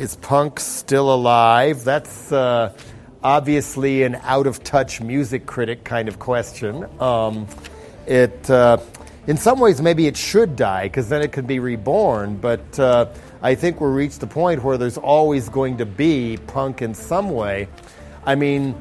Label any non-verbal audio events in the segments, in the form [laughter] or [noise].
is punk still alive? That's uh, obviously an out of touch music critic kind of question. Um, it, uh, in some ways, maybe it should die because then it could be reborn. But uh, I think we're reached the point where there's always going to be punk in some way. I mean,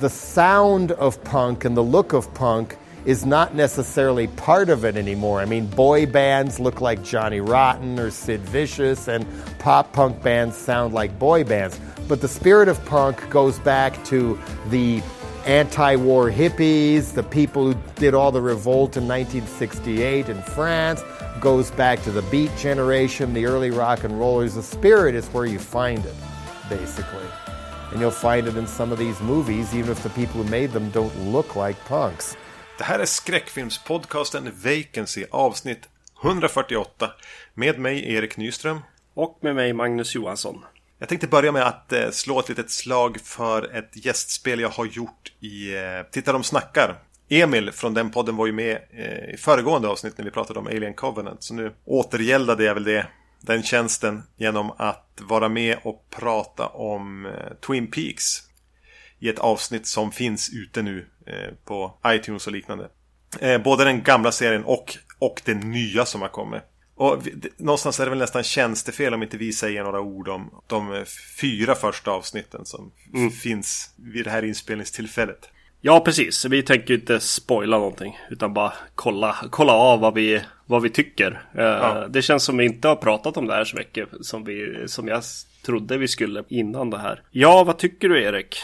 the sound of punk and the look of punk is not necessarily part of it anymore. I mean, boy bands look like Johnny Rotten or Sid Vicious, and pop punk bands sound like boy bands. But the spirit of punk goes back to the anti war hippies, the people who did all the revolt in 1968 in France, goes back to the beat generation, the early rock and rollers. The spirit is where you find it, basically. And you'll find it in some of these movies, even if the people who made them don't look like punks. Det här är skräckfilmspodcasten Vacancy avsnitt 148 med mig Erik Nyström. Och med mig Magnus Johansson. Jag tänkte börja med att eh, slå ett litet slag för ett gästspel jag har gjort i eh, Titta de snackar. Emil från den podden var ju med eh, i föregående avsnitt när vi pratade om Alien Covenant. Så nu återgäldade jag väl det, den tjänsten genom att vara med och prata om Twin Peaks. I ett avsnitt som finns ute nu eh, på iTunes och liknande. Eh, både den gamla serien och, och det nya som har kommit. Och någonstans är det väl nästan tjänstefel om inte vi säger några ord om de eh, fyra första avsnitten som Mm. finns vid det här inspelningstillfället. Ja, precis. Vi tänker inte spoila någonting. Utan bara kolla, kolla av vad vi, vad vi tycker. Eh, Det känns som vi inte har pratat om det här så mycket som, vi, som jag trodde vi skulle innan det här. Ja, vad tycker du Erik?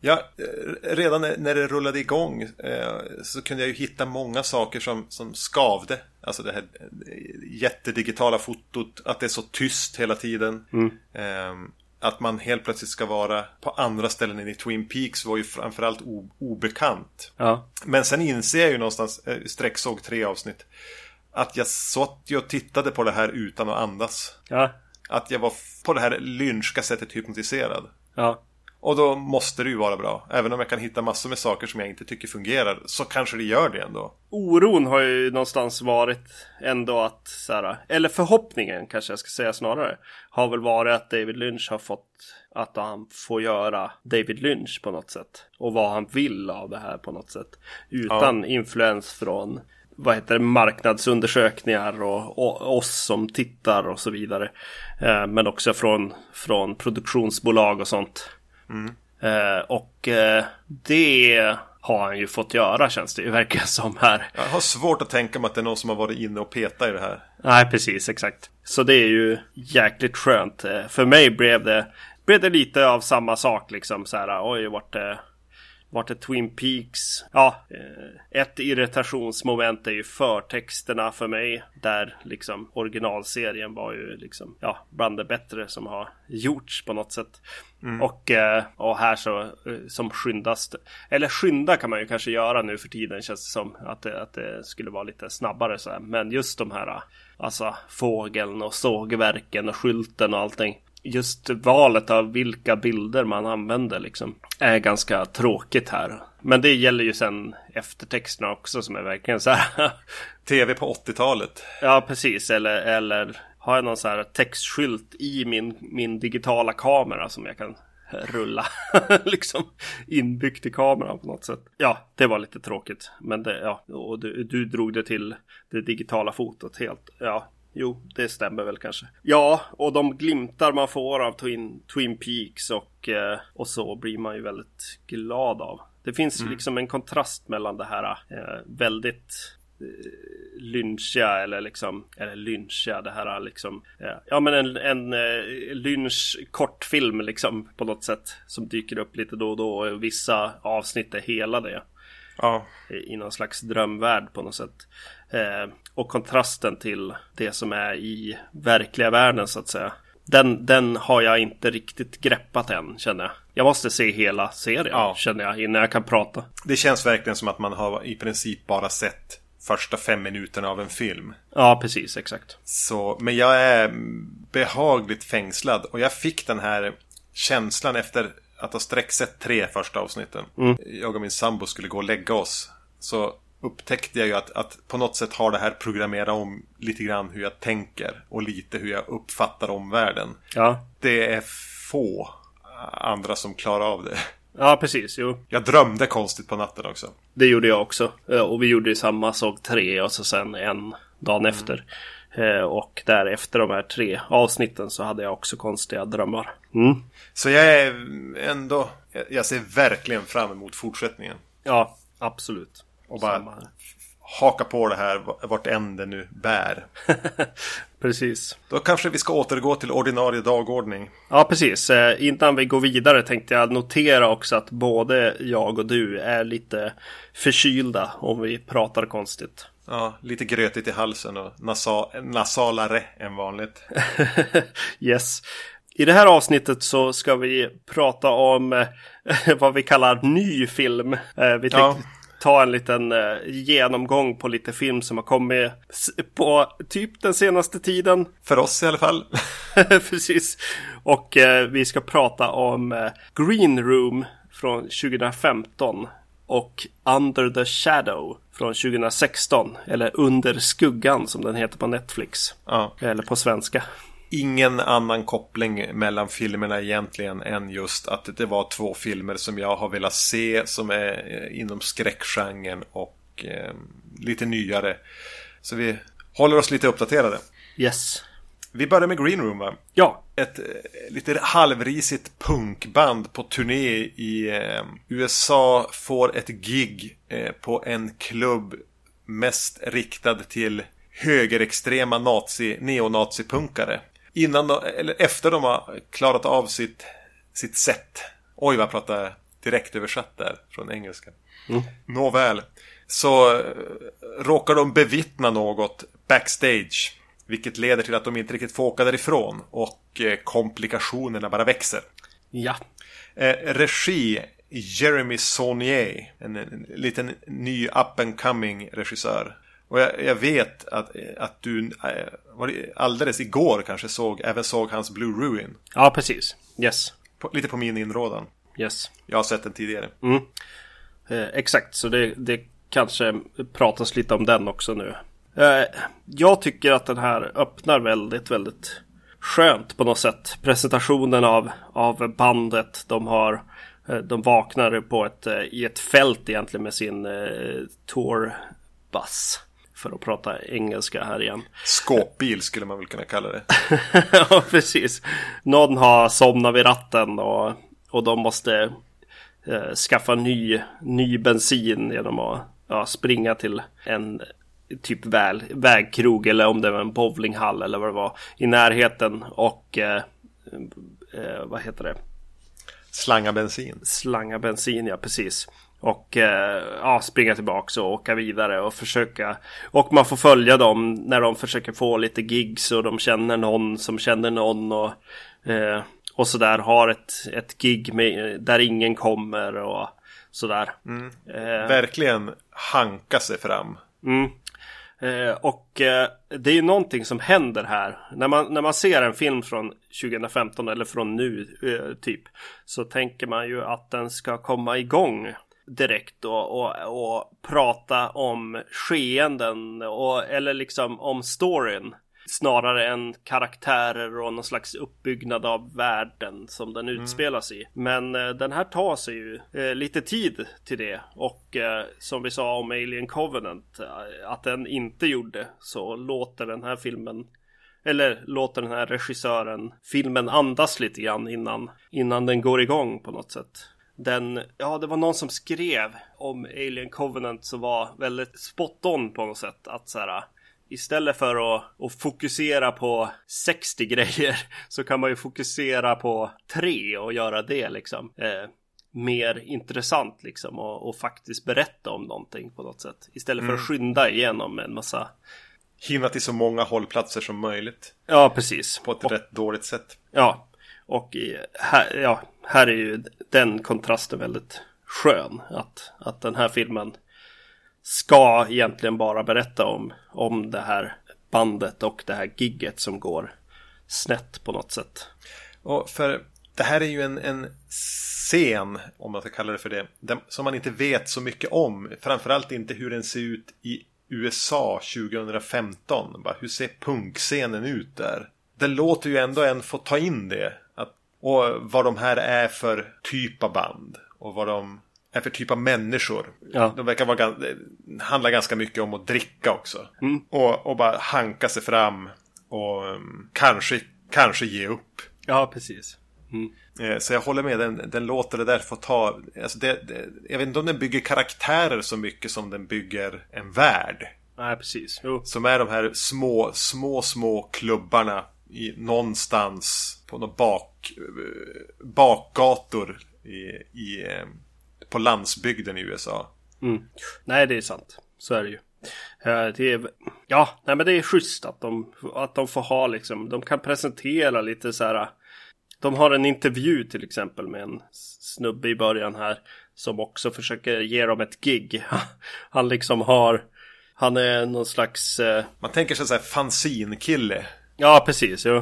Ja, eh, redan när- det rullade igång eh, så kunde jag ju hitta många saker som, som skavde. Alltså det här eh, jättedigitala fotot, att det är så tyst hela tiden. Eh, Att man helt plötsligt ska vara på andra ställen än i Twin Peaks var ju framförallt obekant. Ja, Men sen inser jag ju någonstans, sträcksåg tre avsnitt, att jag satt ju och tittade på det här utan att andas. ja, Att jag var på det här lynchka sättet hypnotiserad. ja. Och då måste det ju vara bra. Även om jag kan hitta massor med saker som jag inte tycker fungerar så kanske det gör det ändå. Oron har ju någonstans varit ändå att, så här, eller förhoppningen kanske jag ska säga snarare, har väl varit att David Lynch har fått att han får göra David Lynch på något sätt. Och vad han vill av det här på något sätt. Utan influens från vad heter det, marknadsundersökningar och, och oss som tittar och så vidare. Eh, men också från, från produktionsbolag och sånt. Eh, och eh, det har han ju fått göra känns det ju verkligen som här. Jag har svårt att tänka mig att det är någon som har varit inne och petat i det här. Nej, precis, exakt. Så det är ju jäkligt skönt. Eh, För mig blev det, blev det lite av samma sak liksom så här. Oj, vart det, vart det Twin Peaks? Ja, eh, ett irritationsmoment är ju förtexterna för mig. Där liksom originalserien var ju liksom, ja, bland det bättre som har gjorts på något sätt. Och, eh, och här så eh, som skyndas Eller skynda kan man ju kanske göra nu för tiden känns det som. Att det, att det skulle vara lite snabbare så här. Men just de här Alltså fågeln och sågverken och skylten och allting. Just valet av vilka bilder man använder liksom. Är ganska tråkigt här. Men det gäller ju sen eftertexterna också som är verkligen så här. [laughs] TV på 80-talet. Ja, precis. Eller, eller har jag någon så här textskylt i min, min digitala kamera som jag kan rulla [laughs] liksom inbyggt i kameran på något sätt. Ja, det var lite tråkigt. Men det, ja, och du, du drog det till det digitala fotot helt. Ja, jo, det stämmer väl kanske. Ja, och de glimtar man får av Twin, Twin Peaks och, eh, och så blir man ju väldigt glad av. Det finns liksom en kontrast mellan det här eh, väldigt lynchiga eller liksom, eller lynchiga, det här liksom, ja, ja men en, en eh, lynch kortfilm liksom på något sätt som dyker upp lite då och då och vissa avsnitt är hela det Ja. i någon slags drömvärld på något sätt. Eh, och kontrasten till det som är i verkliga världen så att säga. Den, den har jag inte riktigt greppat än känner jag. Jag måste se hela serien Ja. känner jag innan jag kan prata. Det känns verkligen som att man har i princip bara sett första fem minuterna av en film. Ja, precis, exakt. Så, men jag är behagligt fängslad och jag fick den här känslan efter att ha sträcksett tre första avsnitten. Jag och min sambo skulle gå och lägga oss. Så upptäckte jag ju att, att på något sätt har det här programmerat om lite grann hur jag tänker och lite hur jag uppfattar omvärlden. Ja, Det är få andra som klarar av det. ja precis. Jo, Jag drömde konstigt på natten också. det gjorde jag också. Eh, Och vi gjorde ju samma sak tre och så sen en dagen efter. Eh, Och därefter de här tre avsnitten så hade jag också konstiga drömmar. Mm. Så jag är ändå, jag ser verkligen fram emot fortsättningen. Ja, absolut. Och bara Samma haka på det här vart än det nu bär. [laughs] Precis. Då kanske vi ska återgå till ordinarie dagordning. Ja, precis. Eh, Innan vi går vidare tänkte jag notera också att både jag och du är lite förkylda om vi pratar konstigt. Ja, lite grötigt i halsen och nasa nasalare än vanligt. [laughs] yes. I det här avsnittet så ska vi prata om eh, [laughs] vad vi kallar ny film. Eh, vi tänkte Ja. Ta en liten eh, genomgång på lite film som har kommit på typ den senaste tiden. [laughs] För oss i alla fall. Precis. Och eh, vi ska prata om eh, Green Room från 2015 och Under the Shadow från 2016. Eller Under skuggan som den heter på Netflix. Ja. Eller på svenska. Ingen annan koppling mellan filmerna egentligen än just att det var två filmer som jag har velat se som är eh, inom skräckgenren och eh, lite nyare. Så vi håller oss lite uppdaterade. Yes. Vi börjar med Green Room va? Ja, ett eh, lite halvrisigt punkband på turné i eh, USA får ett gig eh, på en klubb mest riktad till högerextrema nazi, neonazipunkare. Innan de, eller efter de har klarat av sitt, sitt sätt. Oj vad jag pratar direkt översatt där från engelska. Nåväl. Så eh, råkar de bevittna något backstage. Vilket leder till att de inte riktigt får åka därifrån. Och eh, komplikationerna bara växer. ja, Eh, regi Jeremy Saunier. En, en liten ny up and coming regissör. Och jag, jag vet att, att du eh, alldeles igår kanske såg, även såg hans Blue Ruin. ja precis. Yes, På, lite på min inrådan. yes. Jag har sett den tidigare. Eh, exakt, så det, det kanske pratas lite om den också nu. Eh, jag tycker att den här öppnar väldigt, väldigt skönt på något sätt. Presentationen av, av bandet. De har eh, de vaknar på ett, eh, i ett fält egentligen med sin eh, tourbuss. För att prata engelska här igen. Skåpbil skulle man väl kunna kalla det. [laughs] ja, precis. Någon har somnat vid ratten och, och de måste eh, skaffa ny, ny bensin genom att ja, springa till en typ väl, vägkrog eller om det var en bowlinghall eller vad det var i närheten och eh, eh, vad heter det? Slanga bensin. slanga bensin, ja precis. Och eh, ja, springa tillbaks och åka vidare och försöka. Och man får följa dem när de försöker få lite gigs och de känner någon som känner någon och, eh, och sådär. Har ett, ett gig med, där ingen kommer och sådär. Eh, Verkligen hanka sig fram. Mm. Eh, och eh, det är ju någonting som händer här. När man, när man ser en film från 2015 eller från nu eh, typ. Så tänker man ju att den ska komma igång direkt och, och, och prata om skeenden och, eller liksom om storyn. Snarare än karaktärer och någon slags uppbyggnad av världen som den utspelas i. Men eh, den här tar sig ju eh, lite tid till det. Och eh, som vi sa om Alien Covenant, eh, att den inte gjorde så låter den här filmen eller låter den här regissören filmen andas lite grann innan, innan den går igång på något sätt. Den, ja det var någon som skrev om Alien Covenant som var väldigt spot on på något sätt. Att så här, istället för att, att fokusera på 60 grejer [laughs] så kan man ju fokusera på tre och göra det liksom. Eh, mer intressant liksom och, och faktiskt berätta om någonting på något sätt. Istället för att skynda igenom en massa Hinna till så många hållplatser som möjligt. Ja, precis. På ett rätt dåligt sätt. Ja, och här, ja, här är ju den kontrasten väldigt skön. Att, att den här filmen ska egentligen bara berätta om, om det här bandet och det här gigget som går snett på något sätt. Och för det här är ju en, en scen, om man ska kalla det för det, som man inte vet så mycket om. Framförallt inte hur den ser ut i USA 2015. Bara, hur ser punkscenen ut där? Det låter ju ändå en få ta in det. Och vad de här är för typ av band. Och vad de är för typ av människor. Ja. De verkar vara, det handlar ganska mycket om att dricka också. Och, och bara hanka sig fram. Och um, kanske, kanske ge upp. Ja, precis. Eh, Så jag håller med, den, den låter det där få ta... Alltså det, det, jag vet inte om den bygger karaktärer så mycket som den bygger en värld. Nej, precis. Jo. Som är de här små, små, små klubbarna i, någonstans på några bak, eh, bakgator i, i, eh, på landsbygden i USA. Mm. Nej, det är sant. Så är det ju. Eh, Det är, ja, nej men det är schysst att de, att de får ha liksom, de kan presentera lite så här. De har en intervju till exempel med en snubbe i början här som också försöker ge dem ett gig. [laughs] Han liksom har, han är någon slags, eh, Man tänker sig så här fanzine-kille. Ja precis, jo.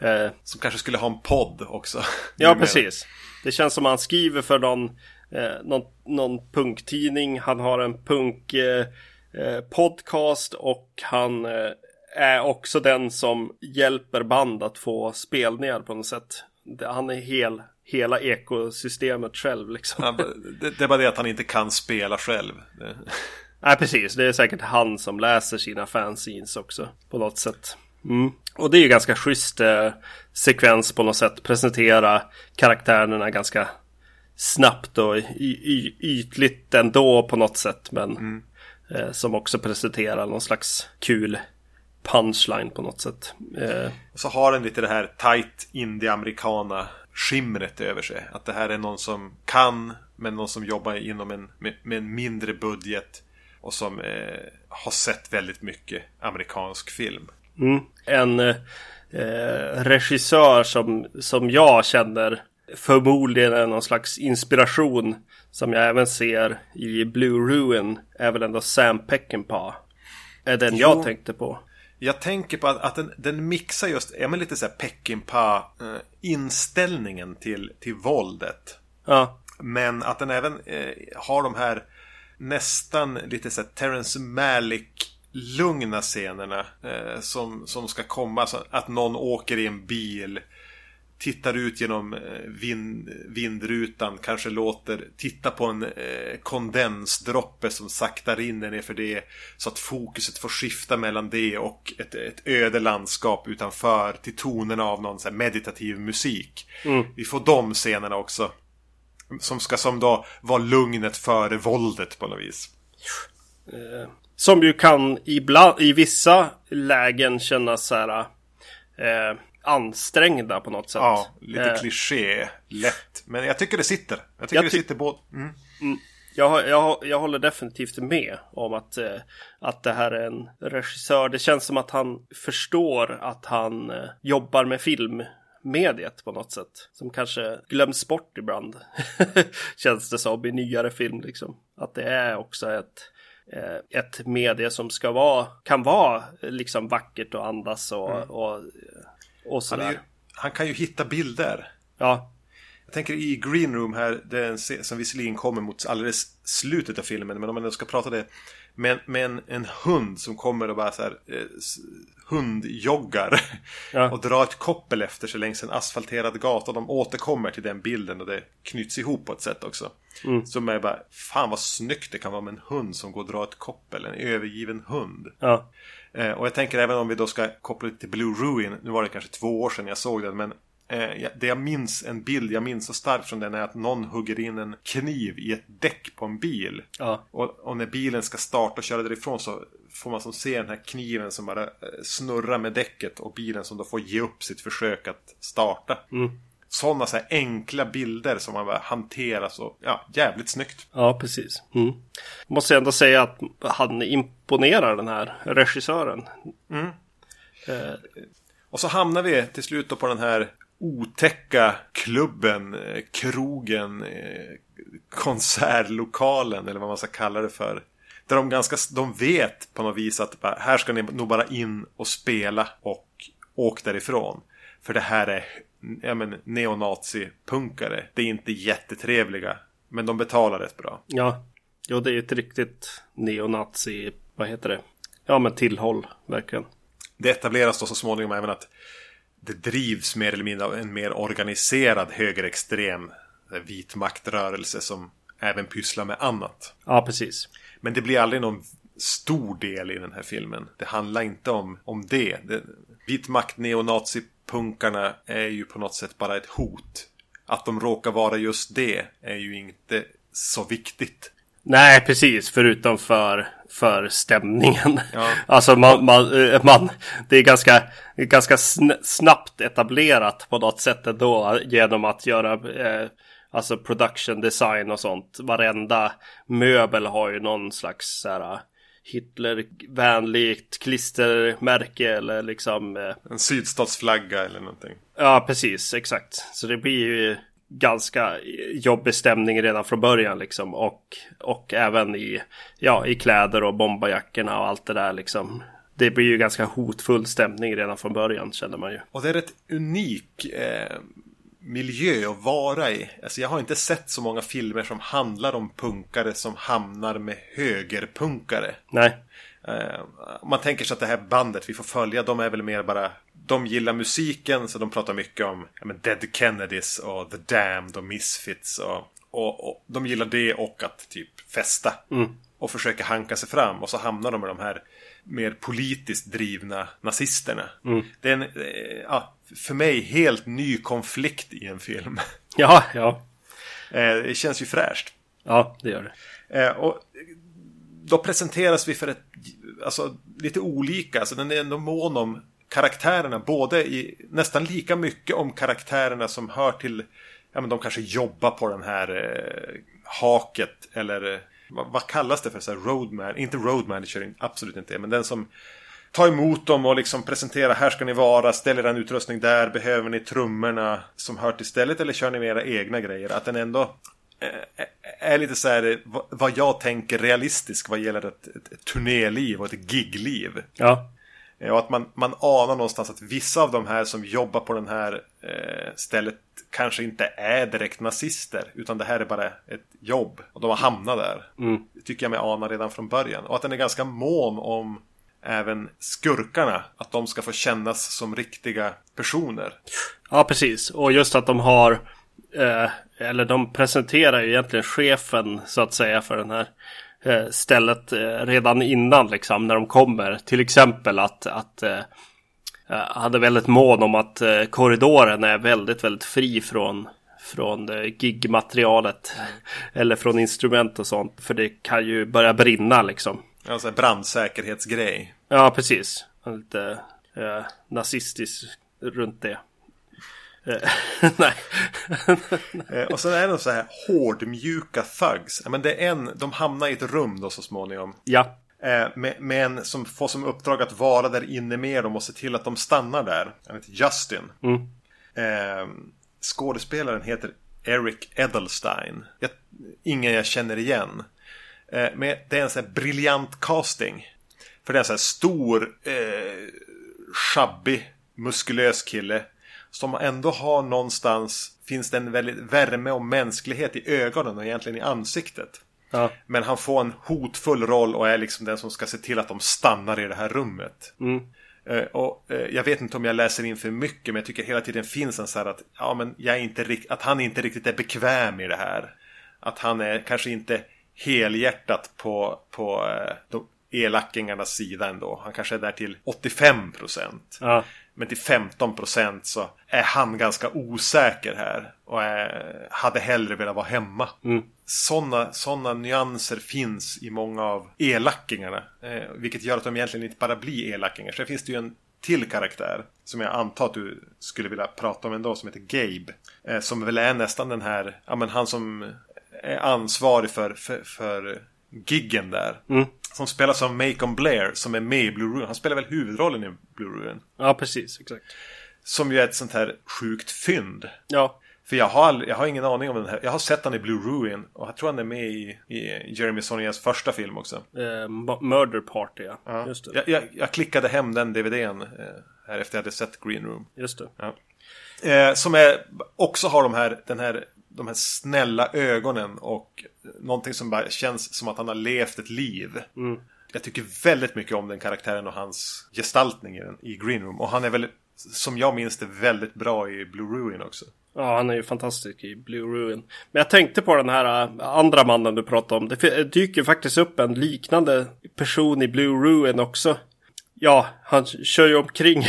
Eh, Som kanske skulle ha en podd också. Ja, precis. Det känns som han skriver för någon, eh, någon, någon punktidning. Han har en punk eh, eh, podcast och han eh, är också den som hjälper band att få spelningar på något sätt. Han är hel, hela ekosystemet själv liksom. Ja, det, det är bara det att han inte kan spela själv. Nej, precis. Det är säkert han som läser sina fanzines också på något sätt. Mm. Och det är ju ganska schysst eh, sekvens på något sätt. Presentera karaktärerna ganska snabbt och ytligt ändå på något sätt. Men eh, som också presenterar någon slags kul punchline på något sätt. Eh, så har den lite det här tight indie-americana skimret över sig. Att det här är någon som kan, men någon som jobbar inom en, med, med en mindre budget. Och som eh, har sett väldigt mycket amerikansk film. Mm. En eh, regissör som, som jag känner förmodligen är någon slags inspiration som jag även ser i Blue Ruin är väl ändå Sam Peckinpah. Är den jag Jo. tänkte på. Jag tänker på att, att den, den mixar just, ja men lite såhär Peckinpah eh, inställningen till, till våldet. Ja, Men att den även eh, har de här nästan lite så här Terrence Malick lugna scenerna eh, som, som ska komma. Så att någon åker i en bil, tittar ut genom eh, vind, vindrutan, kanske låter titta på en eh, kondensdroppe som saktar in ner för det. Så att fokuset får skifta mellan det och ett, ett öde landskap utanför till tonerna av någon så meditativ musik. Vi får de scenerna också. Som ska som då vara lugnet före våldet på något vis. Som ju kan ibland, i vissa lägen kännas så här eh, ansträngda på något sätt. Ja, lite Eh, kliché, lätt. Men jag tycker det sitter. Jag tycker Jag det sitter både... Mm. Jag, har- jag, har- jag håller definitivt med om att, eh, att det här är en regissör. Det känns som att han förstår att han eh, jobbar med filmmediet på något sätt. Som kanske glöms bort ibland. [laughs] känns det som i nyare film liksom. Att det är också ett, ett medie som ska vara, kan vara liksom vackert och andas och, och, och Han, är sådär. ju, han kan ju hitta bilder. Ja, Jag tänker i Green Room här, det är en scen som visserligen kommer mot alldeles slutet av filmen, men om man ska prata det. Med, med en, en hund som kommer och bara så här eh, hundjoggar. Ja. Och drar ett koppel efter sig längs en asfalterad gata. De återkommer till den bilden och det knyts ihop på ett sätt också. Mm. Som är bara, fan vad snyggt det kan vara med en hund som går och drar ett koppel. En övergiven hund. ja, Eh, och jag tänker även om vi då ska koppla det till Blue Ruin. Nu var det kanske två år sedan jag såg den. Men eh, det jag minns, en bild jag minns så starkt från den är att någon hugger in en kniv i ett däck på en bil. ja, Och, och när bilen ska starta och köra därifrån så får man som se den här kniven som bara eh, snurrar med däcket. Och bilen som då får ge upp sitt försök att starta. Sådana så enkla bilder som man bara hanterar så, ja, jävligt snyggt. ja, precis. Mm. Måste ändå säga att han imponerar den här regissören. Eh, Och så hamnar vi till slut på den här otäcka klubben, eh, krogen, eh, konsertlokalen eller vad man ska kalla det för. Där de ganska, de vet på något vis att bara, här ska ni nog bara in och spela och åk därifrån. För det här är ja, men, neonazi-punkare. Det är inte jättetrevliga. Men de betalar rätt bra. Ja, jo det är ett riktigt neonazi, vad heter det? Ja men tillhåll, verkligen. Det etableras då så småningom även att det drivs mer eller mindre av en mer organiserad högerextrem eh, vit maktrörelse som även pysslar med annat. Ja, precis. Men det blir aldrig någon stor del i den här filmen. Det handlar inte om, om det. det vit makt neonazipunkarna är ju på något sätt bara ett hot. Att de råkar vara just det är ju inte så viktigt. Nej, precis. Förutom för, för stämningen. Ja. [laughs] Alltså man, man, eh, man, det är ganska, ganska snabbt etablerat på något sätt ändå. Genom att göra eh, alltså production design och sånt. Varenda möbel har ju någon slags så här, Hitlervänligt klistermärke eller liksom eh, En sydstatsflagga eller någonting. Ja, precis, exakt. Så det blir ju ganska jobbig stämning redan från början liksom. Och, och även i, ja, i kläder och bombarjackorna och allt det där liksom. Det blir ju ganska hotfull stämning redan från början känner man ju. Och det är rätt unik eh, miljö att vara i. Alltså jag har inte sett så många filmer som handlar om punkare som hamnar med högerpunkare. Nej. Eh, man tänker sig att det här bandet vi får följa, de är väl mer bara de gillar musiken så de pratar mycket om ja, men Dead Kennedys och The Damned och Misfits. Och, och, och de gillar det och att typ festa. Mm. Och försöka hanka sig fram. Och så hamnar de med de här mer politiskt drivna nazisterna. Mm. Det är en, eh, ja, för mig, helt ny konflikt i en film. [laughs] Ja, ja. Eh, det känns ju fräscht. Ja, det gör det. Och då presenteras vi för ett, alltså lite olika, alltså den är ändå mån om karaktärerna, både i nästan lika mycket om karaktärerna som hör till, ja men de kanske jobbar på den här eh, haket eller eh, vad, vad, kallas det för? Så här, road inte road manager, absolut inte, men den som tar emot dem och liksom presenterar här ska ni vara, ställer en utrustning där, behöver ni trummorna som hör till stället eller kör ni med era egna grejer? Att den ändå eh, eh, är lite så här vad jag tänker realistisk vad gäller ett, ett, ett turnéliv och ett gigliv. Ja. Och att man, man anar någonstans att vissa av de här som jobbar på den här eh, stället kanske inte är direkt nazister. Utan det här är bara ett jobb. Och de har hamnat där. Mm. Det tycker jag mig ana redan från början. Och att den är ganska mån om även skurkarna. Att de ska få kännas som riktiga personer. Ja, precis. Och just att de har eh, eller de presenterar ju egentligen chefen så att säga för den här eh, stället eh, redan innan liksom när de kommer. Till exempel att, att eh, hade väldigt mån om att eh, korridoren är väldigt, väldigt fri från från eh, gigmaterialet [laughs] eller från instrument och sånt. För det kan ju börja brinna liksom. Alltså brandsäkerhetsgrej. Ja, precis. Lite eh, nazistisk runt det. Eh, [laughs] nej. [laughs] Eh, och sen är det så här hårdmjuka thugs. Men det är en, de hamnar i ett rum då så småningom. Ja. Eh, med, med en som får som uppdrag att vara där inne med dem och se till att de stannar där. Han heter Justin. Mm. Skådespelaren heter Eric Edelstein. Jag, ingen jag känner igen. Men det är en sån här briljant casting. För det är en sån här stor, eh, shabby, muskulös kille som ändå har någonstans finns det en väldigt värme och mänsklighet i ögonen och egentligen i ansiktet. Ja. Men han får en hotfull roll och är liksom den som ska se till att de stannar i det här rummet. Mm. Uh, och uh, Jag vet inte om jag läser in för mycket men jag tycker hela tiden finns en så här att, ja, men jag inte att han inte riktigt är bekväm i det här. Att han är kanske inte helhjärtat på, på uh, de elackingarnas sida ändå. Han kanske är där till 85 procent. Ja. Men till 15 procent så är han ganska osäker här. Och är, hade hellre velat vara hemma. Mm. Sådana såna nyanser finns i många av elackingarna. Eh, vilket gör att de egentligen inte bara blir elackingar. Sen finns det ju en till karaktär. Som jag antar att du skulle vilja prata om ändå. Som heter Gabe. Eh, som väl är nästan den här, ja men han som är ansvarig för, för, för giggen där. Mm. Som spelas av Macon Blair som är med i Blue Ruin. Han spelar väl huvudrollen i Blue Ruin. Ja, precis. Exakt. Som ju är ett sånt här sjukt fynd. Ja. För jag har, jag har ingen aning om den här. Jag har sett han i Blue Ruin. Och jag tror han är med i, i Jeremy Sonias första film också. Eh, Murder Party, ja. ja. Just. Jag, jag, jag, klickade hem den DVDn eh, här efter jag hade sett Green Room. Just det. Ja. Eh, som är, också har de här, den här, de här snälla ögonen och någonting som bara känns som att han har levt ett liv. Mm. Jag tycker väldigt mycket om den karaktären och hans gestaltning i, den, i Green Room. Och han är väldigt, som jag minns det, väldigt bra i Blue Ruin också. Ja, han är ju fantastisk i Blue Ruin. Men jag tänkte på den här äh, andra mannen du pratade om. Det dyker faktiskt upp en liknande person i Blue Ruin också. Ja, han kör ju omkring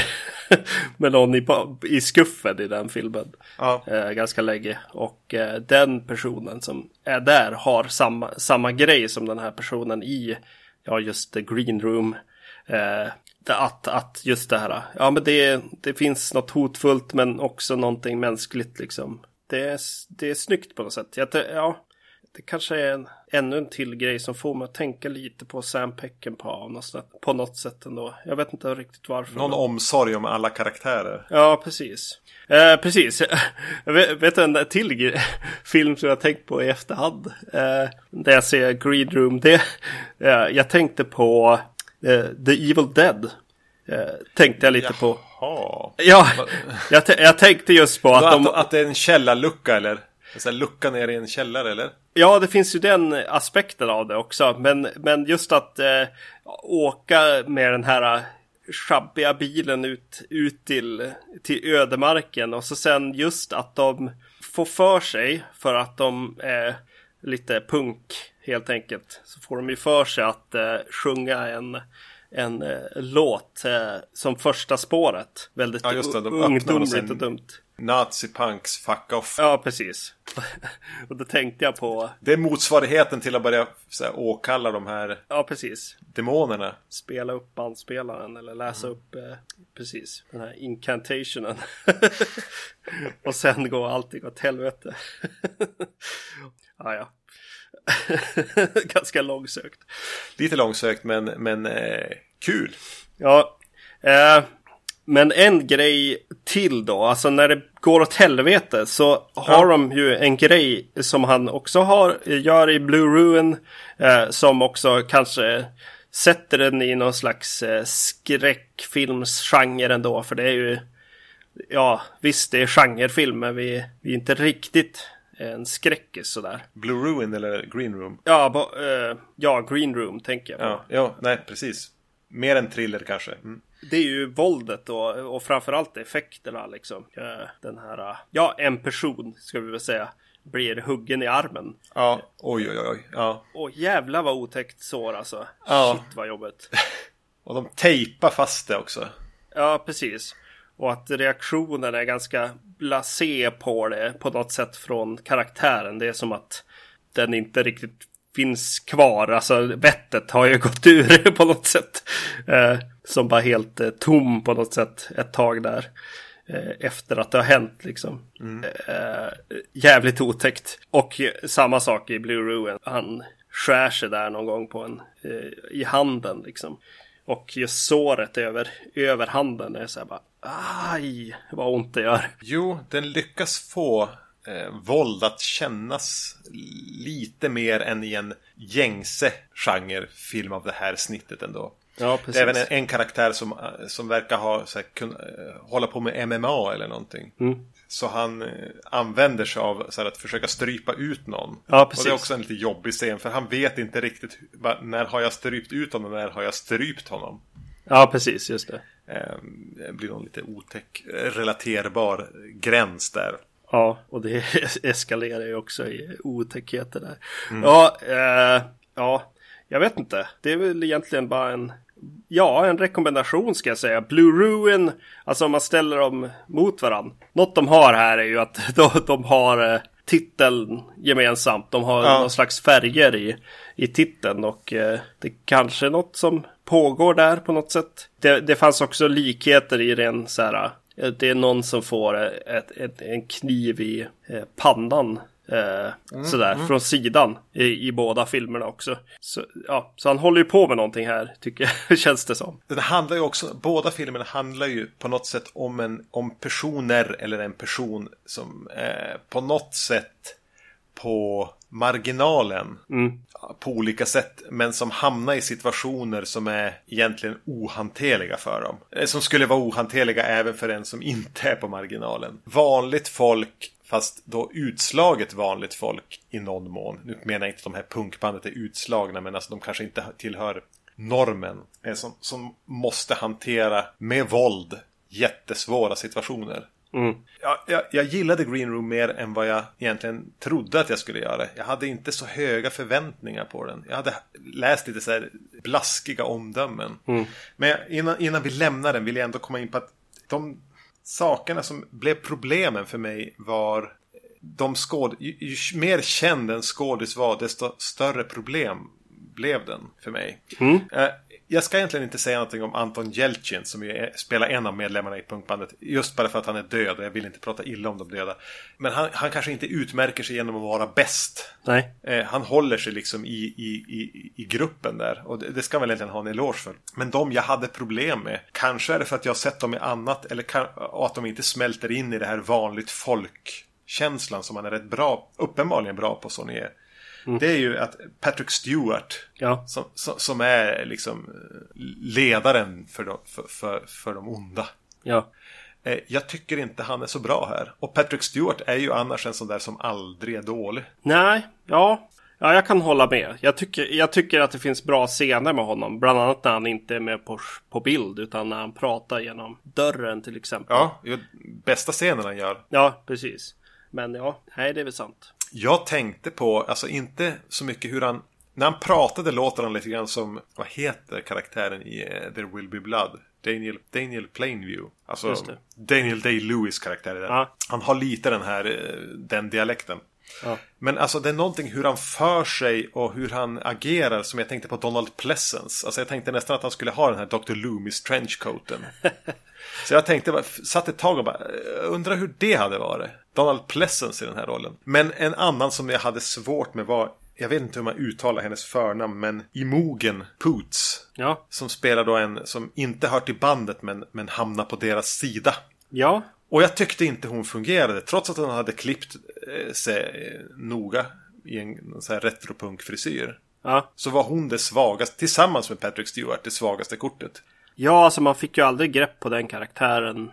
[laughs] med någon i, i skuffen i den filmen. Ja. Eh, ganska länge. Och eh, den personen som är där har samma, samma grej som den här personen i, ja just the green room. Eh, att, att just det här, ja men det, det finns något hotfullt men också någonting mänskligt liksom. Det är, det är snyggt på något sätt. Jag, ja, det kanske är en, ännu en till grej som får mig att tänka lite på Sam Peckinpah på något sätt ändå. Jag vet inte riktigt varför. Någon men... omsorg om alla karaktärer. Ja, precis. Eh, precis. [laughs] Jag vet, vet en till [laughs] film som jag tänkt på i efterhand. Eh, där jag ser Green Room. Det, [laughs] eh, jag tänkte på eh, The Evil Dead. Eh, tänkte jag lite Jaha. på. Ja, jag, jag tänkte just på att, att de... Att det är en källarlucka eller? En lucka ner i en källare eller? Ja, det finns ju den aspekten av det också. Men, men just att eh, åka med den här eh, sjabbiga bilen ut, ut till, till ödemarken. Och så sen just att de får för sig för att de är lite punk helt enkelt. Så får de ju för sig att eh, sjunga en en eh, låt eh, som första spåret. Väldigt ja, just det, de ungdomligt och dumt. Nazi-punks fuck off. Ja, precis. [laughs] och då tänkte jag på... Det är motsvarigheten till att börja så här, åkalla de här Ja, precis. demonerna. Spela upp bandspelaren eller läsa Mm. upp eh, precis den här incantationen. [laughs] och sen går allting åt helvete. [laughs] ja, ja. [laughs] Ganska långsökt. Lite långsökt men, men eh, kul. Ja. Eh, men en grej till då. Alltså när det går åt helvete så har Ja. de ju en grej som han också har, gör i Blue Ruin. Eh, som också kanske sätter den i någon slags eh, skräckfilmsgenre ändå. För det är ju, ja visst det är genrefilm men vi, vi är inte riktigt en skräckis sådär. Blue Ruin eller Green Room. Ja, bo, eh, ja, Green Room tänker jag på. Ja, ja nej precis. Mer än thriller kanske. Mm. Det är ju våldet och, och framförallt effekterna liksom. Eh, Den här, ja en person ska vi väl säga blir huggen i armen. Ja, oj oj oj. Ja. Och jävla vad otäckt sår alltså. Ja. Shit vad jobbigt. [laughs] Och de tejpar fast det också. Ja, precis. Och att reaktionen är ganska blasé på det på något sätt från karaktären. Det är som att den inte riktigt finns kvar. Alltså vettet har ju [laughs] gått ur det [laughs] på något sätt. Eh, som bara helt eh, tom på något sätt ett tag där. Eh, efter att det har hänt liksom. Eh, jävligt otäckt. Och samma sak i Blue Ruin. Han skär sig där någon gång på en, eh, i handen liksom. Och just såret över, över handen är så här bara aj vad ont det gör. Jo, den lyckas få eh, våld att kännas lite mer än i en gängse genrefilm av det här snittet ändå. Ja, Det är även en, en karaktär som, eh, som verkar ha, så här, kun, eh, hålla på med MMA eller någonting. Mm. Så han eh, använder sig av så här, att försöka strypa ut någon. Ja, Och precis. det är också en lite jobbig scen för han vet inte riktigt när har jag strypt ut honom och när har jag strypt honom. Ja, precis, just det. Eh, Det blir någon lite otäck, relaterbar gräns där. Ja, och det [laughs] eskalerar ju också i otäckheter där. Ja, eh, ja, jag vet inte. Det är väl egentligen bara en, ja, en rekommendation ska jag säga. Blue Ruin, alltså om man ställer dem mot varandra. Något de har här är ju att [laughs] de, de har eh, titeln gemensamt. De har Ja. någon slags färger i, i titeln och eh, det är kanske är något som pågår där på något sätt. Det, det fanns också likheter i den så här. eh, Det är någon som får eh, ett, ett, en kniv i eh, pannan. Eh, sådär från sidan i, i båda filmerna också. Så, ja, så han håller ju på med någonting här tycker jag, [laughs] känns det som. Den handlar ju också, båda filmerna handlar ju på något sätt om, en, om personer eller en person som eh, på något sätt på marginalen Mm. på olika sätt. Men som hamnar i situationer som är egentligen ohanterliga för dem. Eh, Som skulle vara ohanterliga även för en som inte är på marginalen. Vanligt folk Fast då utslaget vanligt folk i någon mån. Nu menar jag inte att de här punkbandet är utslagna men alltså de kanske inte tillhör normen. Som, som måste hantera med våld jättesvåra situationer. Mm. Jag, jag, jag gillade Green Room mer än vad jag egentligen trodde att jag skulle göra. Jag hade inte så höga förväntningar på den. Jag hade läst lite så här blaskiga omdömen. Men jag, innan, innan vi lämnar den vill jag ändå komma in på att de sakerna som blev problemen för mig var de skåd... Ju, ju mer känd en skådis var, desto större problem blev den för mig. Eh, Jag ska egentligen inte säga någonting om Anton Jeltsin som ju spelar en av medlemmarna i punkbandet. Just bara för att han är död och jag vill inte prata illa om de döda. Men han, han kanske inte utmärker sig genom att vara bäst. Nej. Eh, han håller sig liksom i, i, i, i gruppen där. Och det, det ska väl egentligen ha en eloge för. Men de jag hade problem med. Kanske är det för att jag har sett dem i annat. Eller kan, att de inte smälter in i det här vanligt folk-känslan som han är rätt bra, uppenbarligen bra på som är. Det är ju att Patrick Stewart Ja. som, som, är liksom eh, ledaren för de, för, för, för de onda. Ja. Eh, Jag tycker inte han är så bra här. Och Patrick Stewart är ju annars en sån där som aldrig är dålig. Nej, ja. Ja, jag kan hålla med. Jag tycker, jag tycker att det finns bra scener med honom. Bland annat när han inte är med på, på bild utan när han pratar genom dörren till exempel. Ja, bästa scenen han gör. Ja, precis. Men ja, nej det är väl sant. Jag tänkte på, alltså inte så mycket hur han... När han pratade låter han lite grann som, vad heter karaktären i eh, There Will Be Blood? Daniel, Daniel Plainview. Alltså. Daniel Day-Lewis karaktär i den. Ja. Han har lite den här, eh, den dialekten. Ja. Men alltså det är någonting hur han för sig och hur han agerar som jag tänkte på Donald Pleasence. Alltså jag tänkte nästan att han skulle ha den här Dr. Loomis trenchcoaten. [laughs] Så jag tänkte, satt ett tag och bara, "Eh, undrar hur det hade varit. Donald Pleasence i den här rollen. Men en annan som jag hade svårt med var, jag vet inte hur man uttalar hennes förnamn, men Imogen Poots. Ja. Som spelar då en som inte hör till bandet men, men hamnar på deras sida. Ja. Och jag tyckte inte hon fungerade trots att hon hade klippt eh, sig eh, noga i en, en sån här retropunk-frisyr. Ja. Så var hon det svagaste, tillsammans med Patrick Stewart, det svagaste kortet. Ja, alltså man fick ju aldrig grepp på den karaktären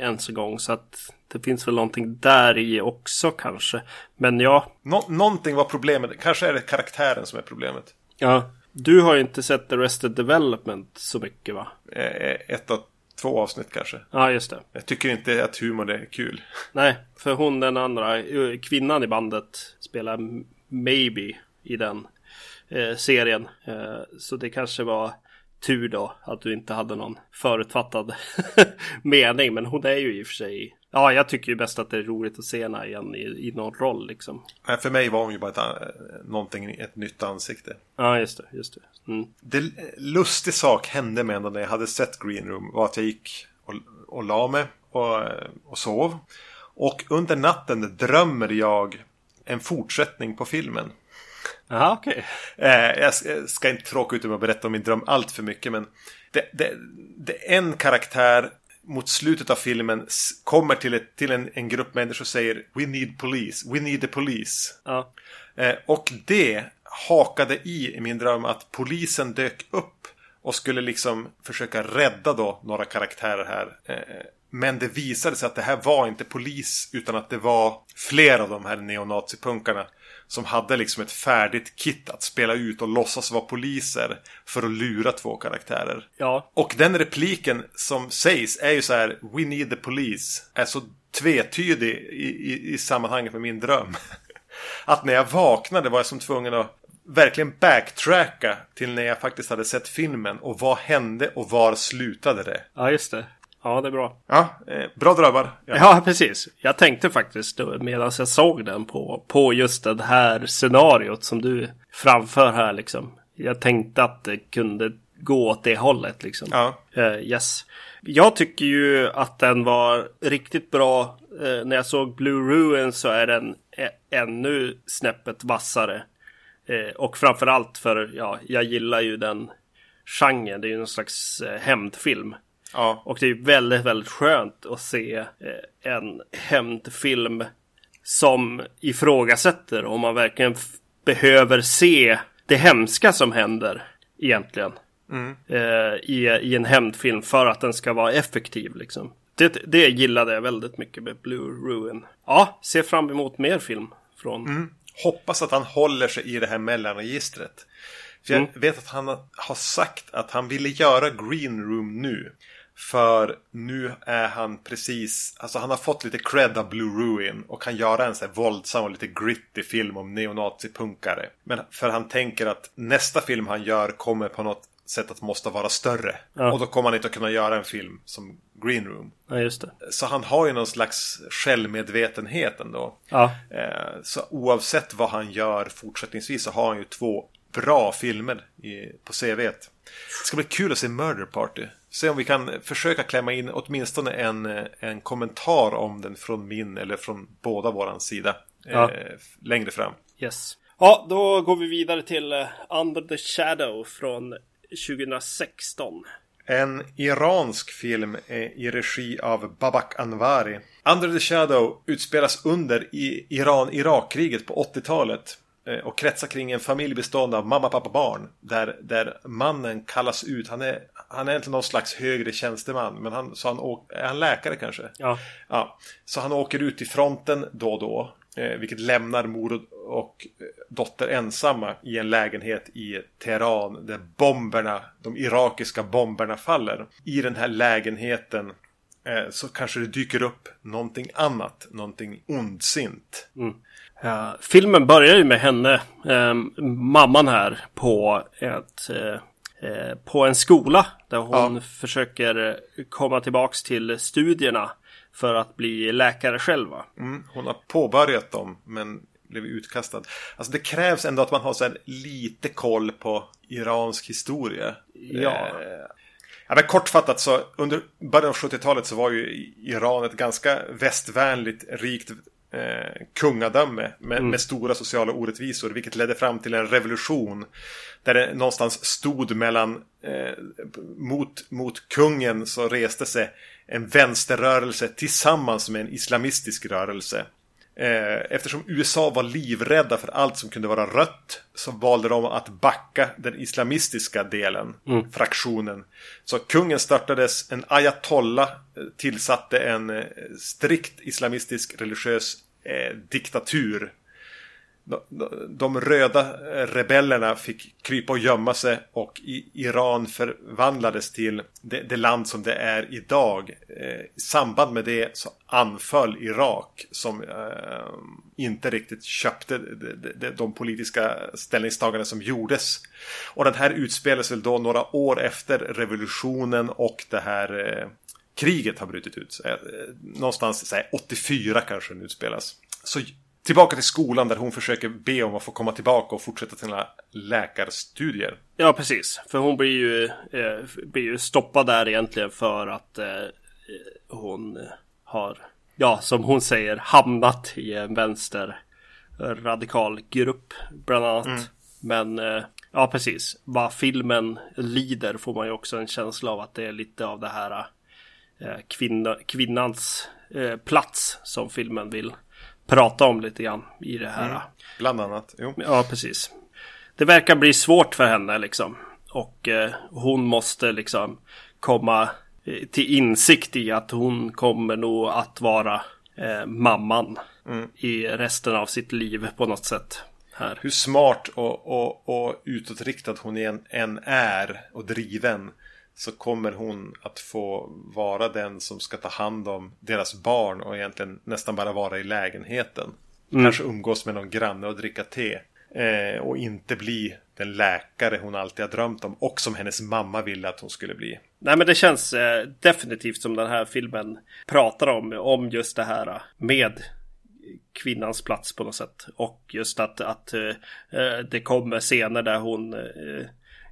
ens en gång. Så att det finns väl någonting där i också kanske. Men ja, Nå- någonting var problemet, kanske är det karaktären som är problemet. ja. Du har ju inte sett Arrested Development så mycket va? Eh, ett av två avsnitt kanske. Ja, just det. Jag tycker inte att humor är kul. [laughs] Nej, för hon den andra eh, kvinnan i bandet spelar Maybe i den eh, serien. Eh, så det kanske var tur då att du inte hade någon förutfattad [laughs] mening. Men hon är ju i och för sig. Ja, jag tycker ju bäst att det är roligt att se henne igen i, i någon roll liksom. Nej, för mig var hon ju bara ett, eh, någonting, ett nytt ansikte. Ja, just det, just det. Mm. Det lustig sak hände med ändå när jag hade sett Green Room var att jag gick och, och la mig och, och sov. Och under natten drömmer jag en fortsättning på filmen. Jaha, okej. Eh, jag ska- jag ska inte tråka ut med att berätta om min dröm allt för mycket men det, det, det en karaktär mot slutet av filmen kommer till, ett, till en, en grupp människor och säger We need police, we need the police. Ja. Eh, och det hakade i i min dröm att polisen dök upp och skulle liksom försöka rädda då några karaktärer här. Eh, men det visade sig att det här var inte polis utan att det var flera av de här neonazipunkarna som hade liksom ett färdigt kit att spela ut och låtsas vara poliser för att lura två karaktärer. Ja. Och den repliken som sägs är ju så här We need the police är så tvetydig i, i, i sammanhanget med min dröm. [laughs] Att när jag vaknade var jag som tvungen att verkligen backtracka till när jag faktiskt hade sett filmen och vad hände och var slutade det. ja, just det. Ja, det är bra. Ja, eh, bra drömmar. Ja. Ja, [laughs] precis. Jag tänkte faktiskt då, medan jag såg den på, på just det här scenariot som du framför här liksom. Jag tänkte att det kunde gå åt det hållet liksom. Ja. Eh, yes. Jag tycker ju att den var riktigt bra. Eh, när jag såg Blue Ruin så är den ännu snäppet vassare. Eh, och framförallt för, ja, jag gillar ju den genren. Det är ju någon slags eh, hämndfilm. Ja. Och det är väldigt, väldigt skönt att se eh, en hämndfilm som ifrågasätter om man verkligen behöver se det hemska som händer egentligen. Mm. Eh, i, I en hämndfilm för att den ska vara effektiv liksom. Det, det gillade jag väldigt mycket med Blue Ruin. Ja, ser fram emot mer film från... Mm. Hoppas att han håller sig i det här mellanregistret. För jag mm. vet att han har sagt att han ville göra Green Room nu. För nu är han precis, alltså han har fått lite cred av Blue Ruin och kan göra en så här våldsam och lite gritty film om neonazipunkare. Men för han tänker att nästa film han gör kommer på något sätt att måste vara större. Ja. Och då kommer han inte att kunna göra en film som Green Room. Ja, just det. Så han har ju någon slags självmedvetenhet ändå. Ja. Eh, så oavsett vad han gör fortsättningsvis så har han ju två bra filmer på CV. Det ska bli kul att se Murder Party. Se om vi kan försöka klämma in åtminstone en, en kommentar om den från min eller från båda våran sida. Ja. Eh, längre fram. Yes. Ja, då går vi vidare till uh, Under the Shadow från 2016. En iransk film i regi av Babak Anvari. Under the Shadow utspelas under Iran-Irak-kriget på 80-talet eh, och kretsar kring en familj bestående av mamma, pappa, barn. Där, där mannen kallas ut. Han är, han är inte någon slags högre tjänsteman. Men han, så han är han läkare kanske? Ja. ja. Så han åker ut till fronten då och då. Eh, vilket lämnar mor och eh, dotter ensamma i en lägenhet i Teheran där bomberna, de irakiska bomberna faller. I den här lägenheten eh, så kanske det dyker upp någonting annat, någonting ondsint. Mm. Ja, filmen börjar ju med henne, eh, mamman här, på ett eh på en skola där hon ja. försöker komma tillbaks till studierna för att bli läkare själva. Mm, hon har påbörjat dem men blev utkastad. Alltså det krävs ändå att man har så lite koll på iransk historia. Ja. Ja men kortfattat så under början av 70-talet så var ju Iran ett ganska västvänligt rikt eh, kungadöme med, mm. med, stora sociala orättvisor vilket ledde fram till en revolution där det någonstans stod mellan eh, mot, mot kungen så reste sig en vänsterrörelse tillsammans med en islamistisk rörelse. Eh, eftersom USA var livrädda för allt som kunde vara rött så valde de att backa den islamistiska delen, mm. fraktionen. Så kungen störtades, en ayatollah eh, tillsatte en eh, strikt islamistisk religiös eh, diktatur de röda eh, rebellerna fick krypa och gömma sig och Iran förvandlades till det, det land som det är idag. Eh, I samband med det så anföll Irak som eh, inte riktigt köpte de, de, de, politiska ställningstaganden som gjordes. Och den här utspelades väl då några år efter revolutionen och det här eh, kriget har brutit ut. Eh, eh någonstans så 84 kanske den utspelas. Så tillbaka till skolan där hon försöker be om att få komma tillbaka och fortsätta sina läkarstudier. Ja, precis. För hon blir ju, eh, blir ju stoppad där egentligen för att eh, hon har, ja, som hon säger, hamnat i en vänster radikal grupp bland annat. Mm. Men eh, ja, precis. Vad filmen lider får man ju också en känsla av att det är lite av det här eh, kvinna, kvinnans eh, plats som filmen vill prata om lite grann i det här. Mm, bland annat. Jo. Ja, precis. Det verkar bli svårt för henne liksom. Och eh, hon måste liksom komma eh, till insikt i att hon kommer nog att vara eh, mamman mm. i resten av sitt liv på något sätt. Här. Hur smart och, och, och utåtriktad hon än är och driven så kommer hon att få vara den som ska ta hand om deras barn och egentligen nästan bara vara i lägenheten. Mm. Kanske umgås med någon granne och dricka te. Eh, och inte bli den läkare hon alltid har drömt om och som hennes mamma ville att hon skulle bli. Nej men det känns eh, definitivt som den här filmen pratar om, om just det här med kvinnans plats på något sätt. Och just att, att eh, det kommer scener där hon eh,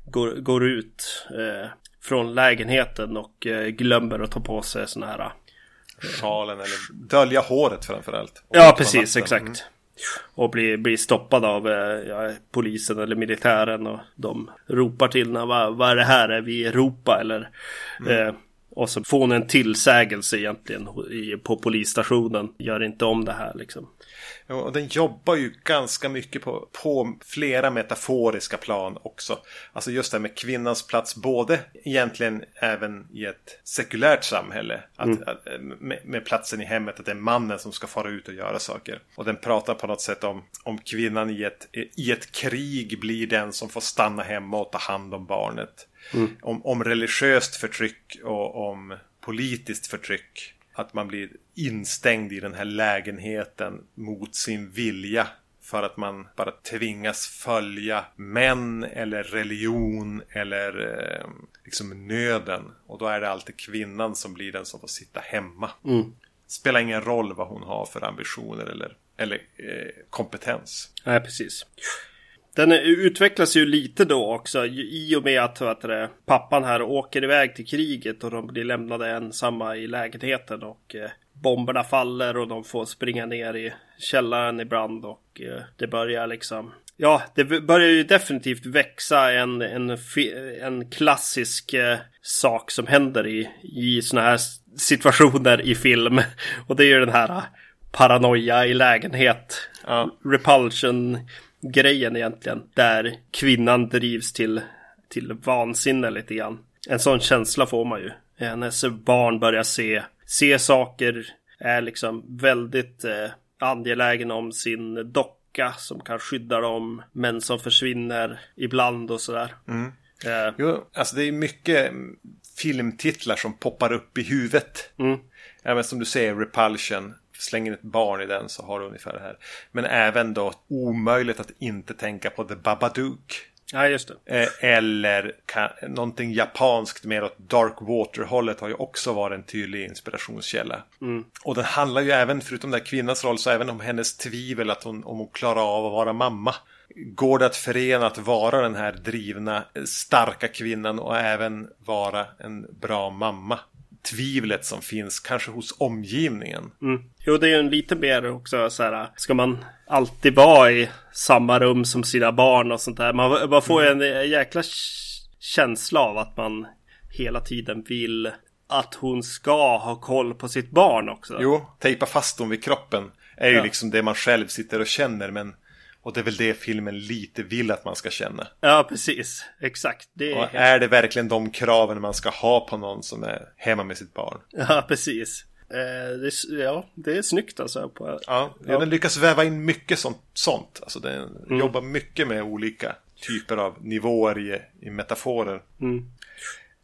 går, går ut eh, från lägenheten och eh, glömmer att ta på sig sådana här eh, Sjalen eller dölja håret framförallt. Ja, precis, exakt. Mm. Och blir, blir stoppad av eh, ja, polisen eller militären och de ropar till när vad, vad är det här? Är vi i Europa eller? Mm. Eh, Och så får hon en tillsägelse egentligen på polisstationen. Gör inte om det här liksom. Och den jobbar ju ganska mycket på, på flera metaforiska plan också. Alltså just det här med kvinnans plats, både egentligen även i ett sekulärt samhälle. Att, mm. att, med, med, platsen i hemmet, att det är mannen som ska fara ut och göra saker. Och den pratar på något sätt om, om kvinnan i ett, i ett krig blir den som får stanna hemma och ta hand om barnet. Mm. Om, om religiöst förtryck och om politiskt förtryck. Att man blir instängd i den här lägenheten mot sin vilja. För att man bara tvingas följa män eller religion eller eh, liksom nöden. Och då är det alltid kvinnan som blir den som får sitta hemma. Mm. Spelar ingen roll vad hon har för ambitioner eller, eller eh, kompetens. Nej, precis. Den utvecklas ju lite då också i och med att vet du, pappan här åker iväg till kriget och de blir lämnade ensamma i lägenheten och eh, bomberna faller och de får springa ner i källaren ibland och eh, det börjar liksom Ja, det börjar ju definitivt växa en, en, en klassisk eh, sak som händer i, i såna här situationer i film. [laughs] Och det är ju den här paranoia i lägenhet. Ja. Repulsion grejen egentligen. Där kvinnan drivs till, till vansinne lite grann. En sån känsla får man ju. Hennes barn börjar se, se saker, är liksom väldigt eh, angelägen om sin docka som kan skydda dem, men som försvinner ibland och sådär. Mm. Eh. Jo, alltså det är mycket filmtitlar som poppar upp i huvudet. Mm. Ja, men som du säger, Repulsion slänger ett barn i den så har du ungefär det här. Men även då omöjligt att inte tänka på The Babadook. Ja, just det. Eh, eller kan, någonting japanskt mer åt Dark Water-hållet har ju också varit en tydlig inspirationskälla. Mm. Och den handlar ju även, förutom den kvinnans roll, så även om hennes tvivel att hon, om hon klarar av att vara mamma. Går det att förena att vara den här drivna, starka kvinnan och även vara en bra mamma? Tvivlet som finns kanske hos omgivningen. Mm. Jo, det är ju en lite mer också så här. Ska man alltid vara i samma rum som sina barn och sånt där? Man, man får ju mm. en jäkla känsla av att man hela tiden vill att hon ska ha koll på sitt barn också. Jo, tejpa fast hon vid kroppen är ju ja. liksom det man själv sitter och känner. Men och det är väl det filmen lite vill att man ska känna. Ja, precis. Exakt. Det är, och är det verkligen de kraven man ska ha på någon som är hemma med sitt barn? Ja, precis. Eh, det, ja, det är snyggt alltså. På, ja, ja, den lyckas väva in mycket sånt. sånt. Alltså den mm. jobbar mycket med olika typer av nivåer i, i metaforer. Mm.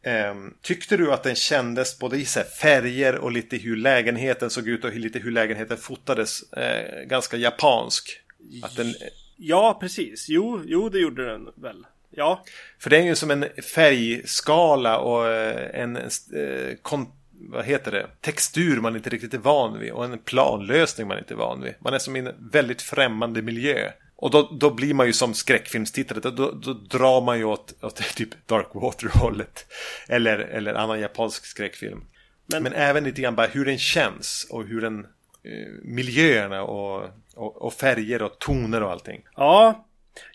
Eh, tyckte du att den kändes både i färger och lite hur lägenheten såg ut och lite hur lägenheten fotades eh, ganska japansk? Att den... Ja, precis. Jo, jo, det gjorde den väl. Ja. För det är ju som en färgskala och eh, en, eh, vad heter det? textur man inte riktigt är van vid och en planlösning man inte är van vid. Man är som i en väldigt främmande miljö. Och då, då blir man ju som skräckfilmstittare, då, då, då drar man ju åt, åt [laughs] typ Darkwater-hållet. Eller, eller annan japansk skräckfilm. Men, Men även lite grann bara hur den känns och hur den Eh, miljöerna och och, och, färger och toner och allting. Ja,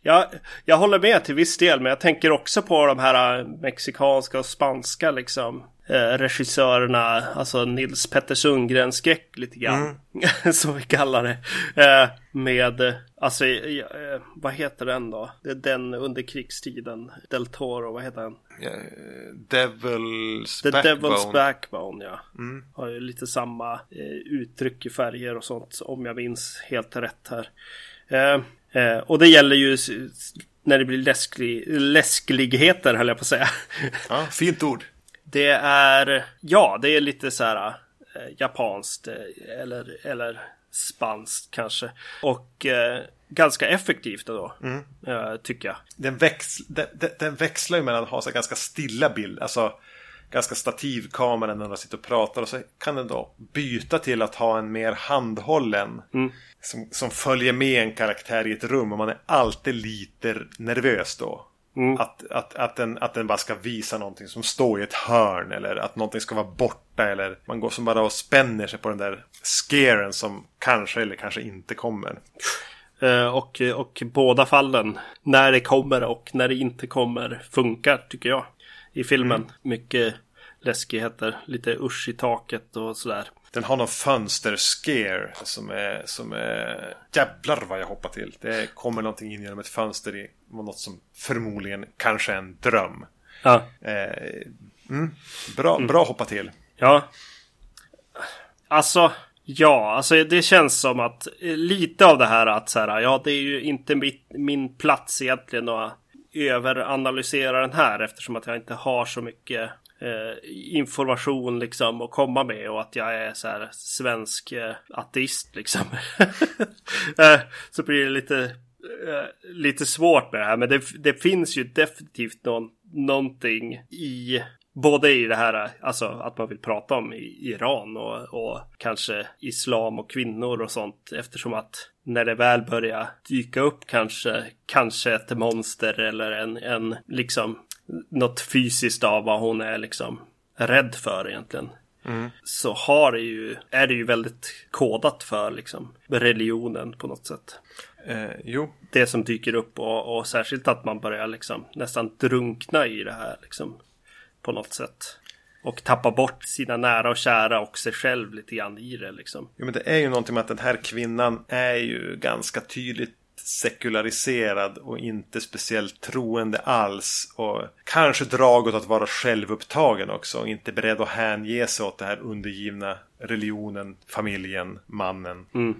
jag, jag håller med till viss del. Men jag tänker också på de här eh, mexikanska och spanska liksom. Eh, regissörerna, alltså Nils Petter Sundgren skräck lite grann. Mm. [laughs] som vi kallar det. Eh, med, alltså eh, vad heter den då? Det är den under krigstiden. Del Toro, vad heter den? Devil's The Backbone. Devil's Backbone, ja. Mm. Har ju lite samma uttryck i färger och sånt. Om jag minns helt rätt här. Och det gäller ju när det blir läsklig, läskligheter höll jag på att säga. Ja, fint ord. Det är, ja, det är lite så här eh, japanskt eh, eller, eller spanskt kanske. Och eh, ganska effektivt då, mm. eh, tycker jag. Den, väx, den, den, växlar ju mellan att ha så ganska stilla bild, alltså ganska stativkamera när de sitter och pratar och så kan den då byta till att ha en mer handhållen mm. som, som följer med en karaktär i ett rum och man är alltid lite nervös då. Mm. Att, att, att, den, att den bara ska visa någonting som står i ett hörn eller att någonting ska vara borta eller man går som bara och spänner sig på den där scaren som kanske eller kanske inte kommer. Uh, och, och båda fallen, när det kommer och när det inte kommer, funkar tycker jag. I filmen. Mm. Mycket läskigheter. Lite usch i taket och sådär. Den har någon fönsterscare som är, som är... Jävlar vad jag hoppar till. Det kommer någonting in genom ett fönster i något som förmodligen kanske är en dröm. Ja. Eh, mm, bra, bra hoppa till. Ja. Alltså, ja, alltså det känns som att eh, lite av det här att så här, ja, det är ju inte mitt, min plats egentligen att överanalysera den här eftersom att jag inte har så mycket Eh, information liksom att komma med och att jag är så här svensk eh, ateist liksom. [laughs] Eh, så blir det lite, lite svårt med det här. Men det, det finns ju definitivt någon, någonting i Både i det här, alltså att man vill prata om Iran och, och kanske islam och kvinnor och sånt. Eftersom att när det väl börjar dyka upp kanske, kanske ett monster eller en, en liksom något fysiskt av vad hon är liksom rädd för egentligen. Mm. Så har det ju, är det ju väldigt kodat för liksom religionen på något sätt. Eh, jo. Det som dyker upp och, och särskilt att man börjar liksom nästan drunkna i det här liksom på något sätt. Och tappa bort sina nära och kära och sig själv lite grann i det liksom. Jo men det är ju någonting med att den här kvinnan är ju ganska tydligt sekulariserad och inte speciellt troende alls. Och kanske drag åt att vara självupptagen också. Och inte beredd att hänge sig åt det här undergivna religionen, familjen, mannen. Mm.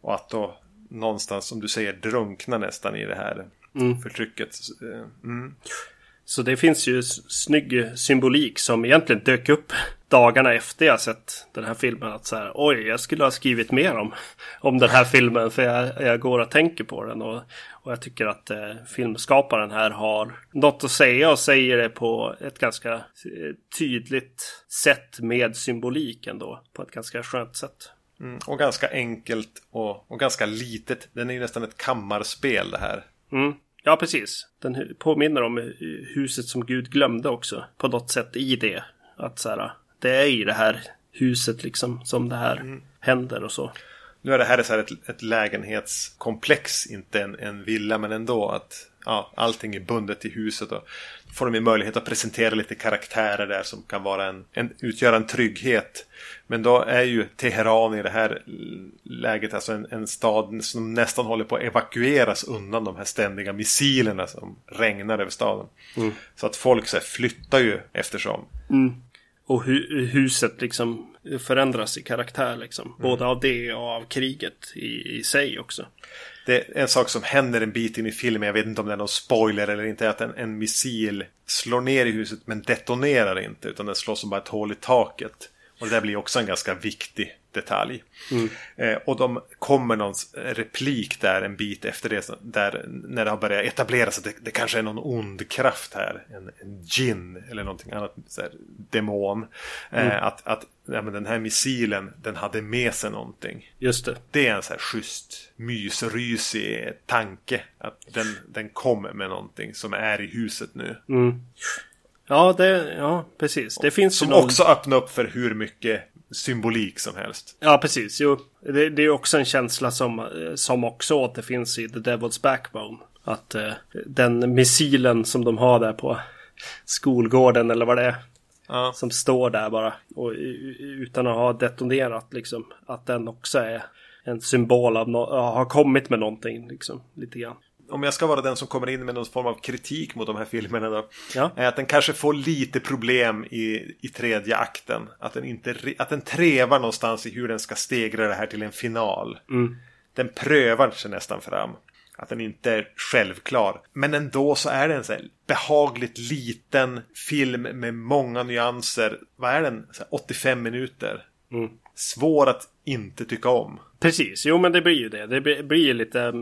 Och att då någonstans, som du säger, drunkna nästan i det här Mm. förtrycket. Mm. Så det finns ju snygg symbolik som egentligen dök upp dagarna efter jag sett den här filmen. Att så här, oj, jag skulle ha skrivit mer om, om den här filmen för jag, jag går och tänker på den. Och, och jag tycker att eh, filmskaparen här har något att säga och säger det på ett ganska eh, tydligt sätt med symbolik ändå. På ett ganska skönt sätt. Mm. Och ganska enkelt och, och ganska litet. Den är ju nästan ett kammarspel det här. Mm. Ja, precis. Den påminner om huset som Gud glömde också. På något sätt i det. Att så här, det är i det här huset liksom som det här mm. händer och så. Nu är det här, så här ett, ett lägenhetskomplex, inte en, en villa, men ändå att ja, allting är bundet till huset. Och får de ju möjlighet att presentera lite karaktärer där som kan vara en, en, utgöra en trygghet. Men då är ju Teheran i det här läget alltså en, en stad som nästan håller på att evakueras undan de här ständiga missilerna som regnar över staden. Mm. Så att folk så här, flyttar ju eftersom. Mm. Och hu huset liksom förändras i karaktär liksom. Mm. Både av det och av kriget i, i sig också. Det är en sak som händer en bit in i filmen, jag vet inte om det är någon spoiler eller inte, är att en, en missil slår ner i huset men detonerar inte utan den slår som bara ett hål i taket. Och det där blir också en ganska viktig detalj. Mm. Eh, och de kommer någon replik där en bit efter det. Där när det har börjat etableras att det, det kanske är någon ond kraft här. En, en gin eller någonting annat. Så här, demon. Eh, Mm. att att ja, den här missilen den hade med sig någonting. Just det. Det är en så här schysst mysrysig tanke. Att den, den kom med någonting som är i huset nu. Mm. Ja, det, ja, precis. Det finns Som någon... också öppnar upp för hur mycket symbolik som helst. Ja, precis. Jo, det, det är också en känsla som, eh, som också återfinns i The Devil's Backbone. Att eh, den missilen som de har där på skolgården eller vad det är. Ja. Som står där bara. Och, utan att ha detonerat liksom. Att den också är en symbol av no har kommit med någonting liksom. Lite grann. Om jag ska vara den som kommer in med någon form av kritik mot de här filmerna då. Ja. Är att den kanske får lite problem i, i tredje akten. Att den, inte, att den trevar någonstans i hur den ska stegra det här till en final. Mm. Den prövar sig nästan fram. Att den inte är självklar. Men ändå så är det en så behagligt liten film med många nyanser. Vad är den? Så här 85 minuter. Mm. Svår att inte tycka om. Precis, jo men det blir ju det. Det blir blir ju lite...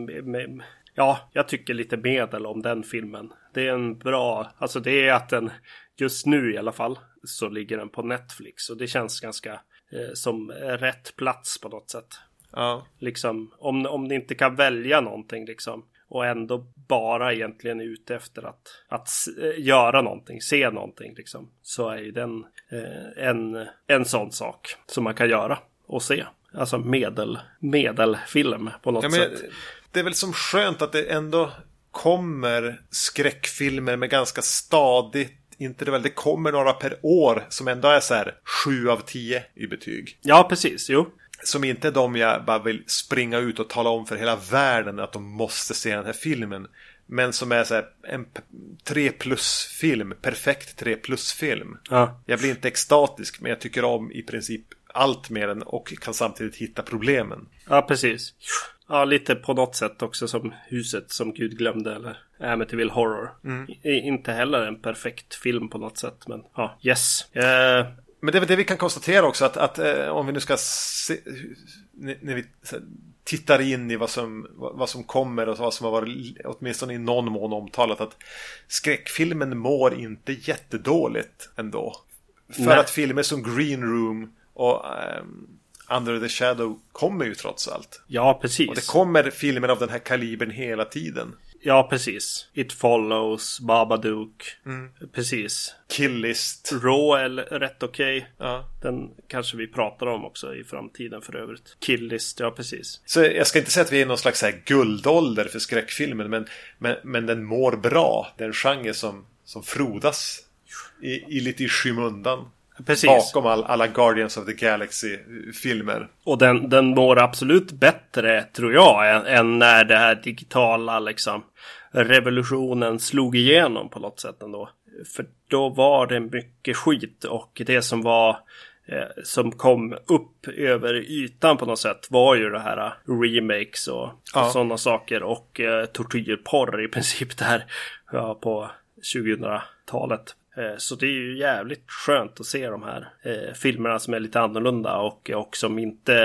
Ja, jag tycker lite medel om den filmen. Det är en bra... Alltså det är att den... Just nu i alla fall så ligger den på Netflix. Och det känns ganska eh, som rätt plats på något sätt. Ja. Liksom, om, om ni inte kan välja någonting liksom. Och ändå bara egentligen är ute efter att, att eh, göra någonting, se någonting liksom. Så är ju den eh, en, en sån sak som man kan göra och se. Alltså medel, medelfilm på något Ja, men, sätt. Det är väl som skönt att det ändå kommer skräckfilmer med ganska stadigt inte det väl, det kommer några per år som ändå är så här 7 av 10 i betyg. Ja, precis. Jo. Som inte är de jag bara vill springa ut och tala om för hela världen att de måste se den här filmen. Men som är så här, en 3 plus-film, perfekt 3 plus-film. Ja. Jag blir inte extatisk, men jag tycker om i princip allt med den och kan samtidigt hitta problemen. Ja, precis. Ja, lite på något sätt också som huset som Gud glömde eller Amityville Horror. I, inte heller en perfekt film på något sätt, men ja, yes. Eh, Men det är väl det vi kan konstatera också att, att eh, om vi nu ska se, när vi tittar in i vad som, vad som kommer och vad som har varit åtminstone i någon mån omtalat att skräckfilmen mår inte jättedåligt ändå. För Nej. att filmer som Green Room och ehm, Under the Shadow kommer ju trots allt. ja, precis. Och det kommer filmer av den här kalibern hela tiden. Ja, precis. It Follows, Babadook. Precis. Kill List. Raw är rätt okej. Ja. Den kanske vi pratar om också i framtiden för övrigt. Killlist, ja precis. Så jag ska inte säga att vi är i någon slags här guldålder för skräckfilmen, men, men, men den mår bra. Den genre som, som frodas i, i lite i skymundan. Precis. Bakom all, alla Guardians of the Galaxy-filmer. Och den, den mår absolut bättre, tror jag, än, än när det här digitala liksom revolutionen slog igenom på något sätt ändå. För då var det mycket skit och det som var eh, som kom upp över ytan på något sätt var ju det här eh, remakes och, Ja. och sådana saker och eh, tortyrporr i princip där ja, på 2000-talet. Eh, Så det är ju jävligt skönt att se de här eh, filmerna som är lite annorlunda och, och som inte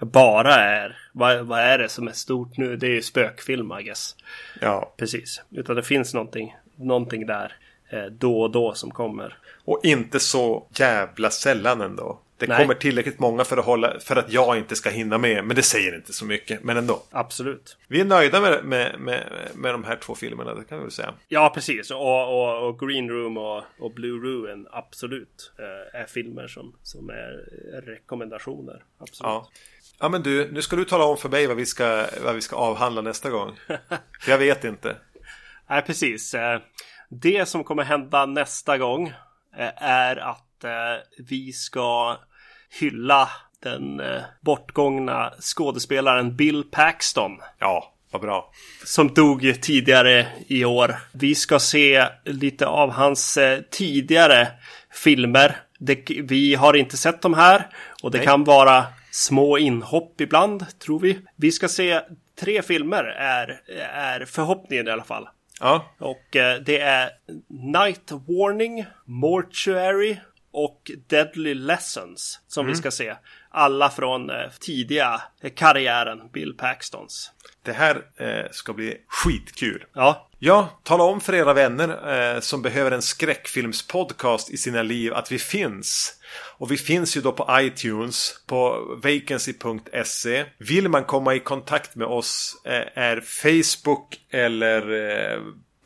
eh, bara är vad, vad är det som är stort nu? Det är ju spökfilm I guess. Ja. Precis. Utan det finns någonting, någonting där eh, då och då som kommer. Och inte så jävla sällan ändå. Det Nej. kommer tillräckligt många för att, hålla, för att jag inte ska hinna med. Men det säger inte så mycket. Men ändå. Absolut. Vi är nöjda med, med, med, med de här två filmerna, det kan vi väl säga. Ja, precis. Och, och, och Green Room och, och Blue Ruin absolut eh, är filmer som, som är rekommendationer. Absolut. Ja. Ja men du, nu ska du tala om för mig vad vi ska, vad vi ska avhandla nästa gång. För [laughs] jag vet inte. Nej, precis. Eh, Det som kommer hända nästa gång eh, är att eh, vi ska hylla den eh, bortgångna skådespelaren Bill Paxton. Ja, vad bra. Som dog tidigare i år. Vi ska se lite av hans eh, tidigare filmer. Det, vi har inte sett de här och det Nej. kan vara små inhopp ibland, tror vi. Vi ska se tre filmer är, är förhoppningen i alla fall. Ja, Och eh, det är Night Warning, Mortuary och Deadly Lessons som vi ska se. Alla från eh, tidiga karriären Bill Paxtons. det här eh, ska bli skitkul. Ja, Ja, tala om för era vänner eh, som behöver en skräckfilmspodcast i sina liv att vi finns. Och vi finns ju då på iTunes, på vacancy.se. Vill man komma i kontakt med oss eh, är Facebook eller eh,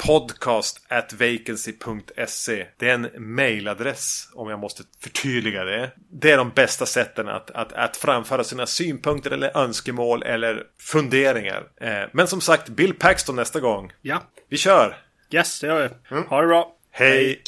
podcast at vacancy.se. Det är en mailadress om jag måste förtydliga det. Det är de bästa sätten att, att, att framföra sina synpunkter eller önskemål eller funderingar. Eh, men som sagt, Bill Paxton nästa gång. Ja. Vi kör! Yes, det gör vi. Mm. Ha det bra! Hej! Hej.